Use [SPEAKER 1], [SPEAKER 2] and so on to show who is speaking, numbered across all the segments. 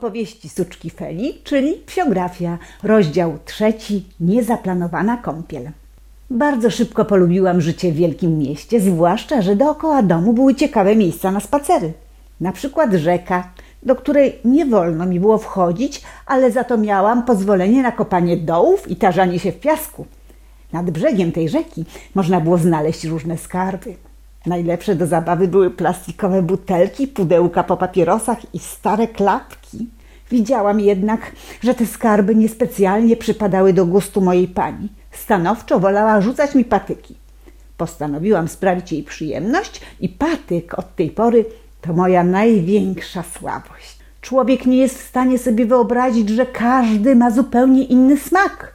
[SPEAKER 1] Opowieści Suczki Feli, czyli psiografia, rozdział trzeci, niezaplanowana kąpiel. Bardzo szybko polubiłam życie w wielkim mieście, zwłaszcza, że dookoła domu były ciekawe miejsca na spacery. Na przykład rzeka, do której nie wolno mi było wchodzić, ale za to miałam pozwolenie na kopanie dołów i tarzanie się w piasku. Nad brzegiem tej rzeki można było znaleźć różne skarby. Najlepsze do zabawy były plastikowe butelki, pudełka po papierosach i stare klapki. Widziałam jednak, że te skarby niespecjalnie przypadały do gustu mojej pani. Stanowczo wolała rzucać mi patyki. Postanowiłam sprawić jej przyjemność i patyk od tej pory to moja największa słabość. Człowiek nie jest w stanie sobie wyobrazić, że każdy ma zupełnie inny smak.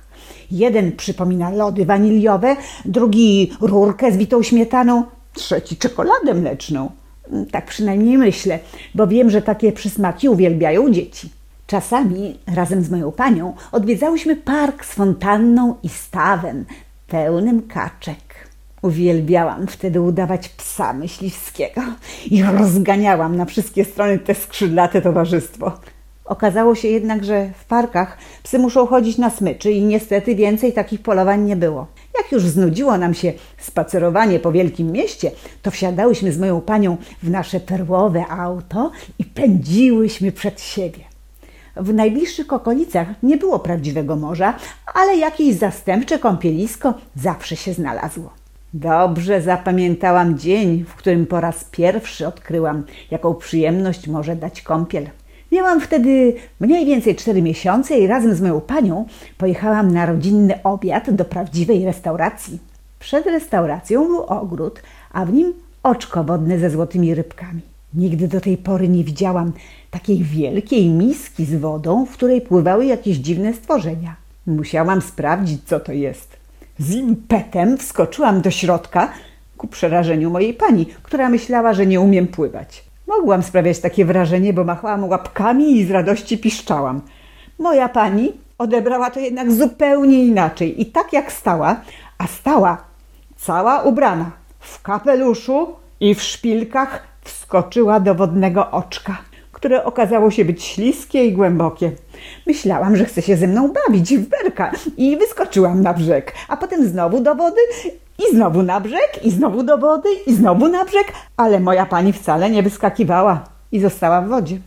[SPEAKER 1] Jeden przypomina lody waniliowe, drugi rurkę z bitą śmietaną, trzeci czekoladę mleczną. Tak przynajmniej myślę, bo wiem, że takie przysmaki uwielbiają dzieci. Czasami razem z moją panią odwiedzałyśmy park z fontanną i stawem pełnym kaczek. Uwielbiałam wtedy udawać psa myśliwskiego i rozganiałam na wszystkie strony te skrzydlate towarzystwo. Okazało się jednak, że w parkach psy muszą chodzić na smyczy i niestety więcej takich polowań nie było. Jak już znudziło nam się spacerowanie po wielkim mieście, to wsiadałyśmy z moją panią w nasze perłowe auto i pędziłyśmy przed siebie. W najbliższych okolicach nie było prawdziwego morza, ale jakieś zastępcze kąpielisko zawsze się znalazło. Dobrze zapamiętałam dzień, w którym po raz pierwszy odkryłam, jaką przyjemność może dać kąpiel. Miałam wtedy mniej więcej cztery miesiące i razem z moją panią pojechałam na rodzinny obiad do prawdziwej restauracji. Przed restauracją był ogród, a w nim oczko wodne ze złotymi rybkami. Nigdy do tej pory nie widziałam takiej wielkiej miski z wodą, w której pływały jakieś dziwne stworzenia. Musiałam sprawdzić, co to jest. Z impetem wskoczyłam do środka ku przerażeniu mojej pani, która myślała, że nie umiem pływać. Mogłam sprawiać takie wrażenie, bo machałam łapkami i z radości piszczałam. Moja pani odebrała to jednak zupełnie inaczej i tak jak stała, a stała cała ubrana w kapeluszu i w szpilkach wskoczyła do wodnego oczka, które okazało się być śliskie i głębokie. Myślałam, że chce się ze mną bawić w berka i wyskoczyłam na brzeg, a potem znowu do wody i znowu na brzeg, i znowu do wody, i znowu na brzeg, ale moja pani wcale nie wyskakiwała i została w wodzie.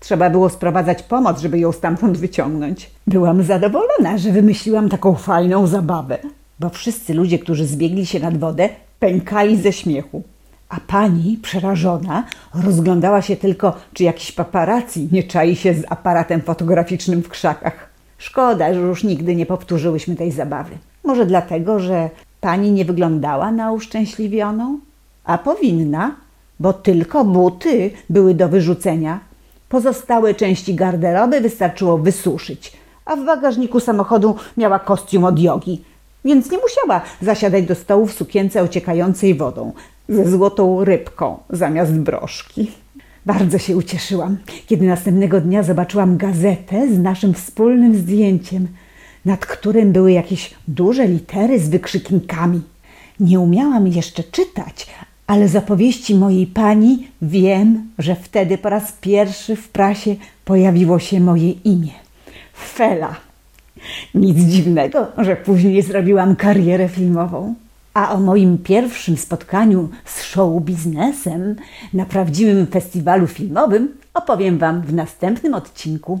[SPEAKER 1] Trzeba było sprowadzać pomoc, żeby ją stamtąd wyciągnąć. Byłam zadowolona, że wymyśliłam taką fajną zabawę, bo wszyscy ludzie, którzy zbiegli się nad wodę, pękali ze śmiechu. A pani, przerażona, rozglądała się tylko, czy jakiś paparazzi nie czai się z aparatem fotograficznym w krzakach. Szkoda, że już nigdy nie powtórzyłyśmy tej zabawy. Może dlatego, że pani nie wyglądała na uszczęśliwioną? A powinna, bo tylko buty były do wyrzucenia. Pozostałe części garderoby wystarczyło wysuszyć, a w bagażniku samochodu miała kostium od jogi, więc nie musiała zasiadać do stołu w sukience ociekającej wodą ze złotą rybką zamiast broszki. Bardzo się ucieszyłam, kiedy następnego dnia zobaczyłam gazetę z naszym wspólnym zdjęciem, nad którym były jakieś duże litery z wykrzyknikami. Nie umiałam jeszcze czytać, ale z opowieści mojej pani wiem, że wtedy po raz pierwszy w prasie pojawiło się moje imię. Fela. Nic dziwnego, że później zrobiłam karierę filmową. A o moim pierwszym spotkaniu z show biznesem na prawdziwym festiwalu filmowym opowiem Wam w następnym odcinku.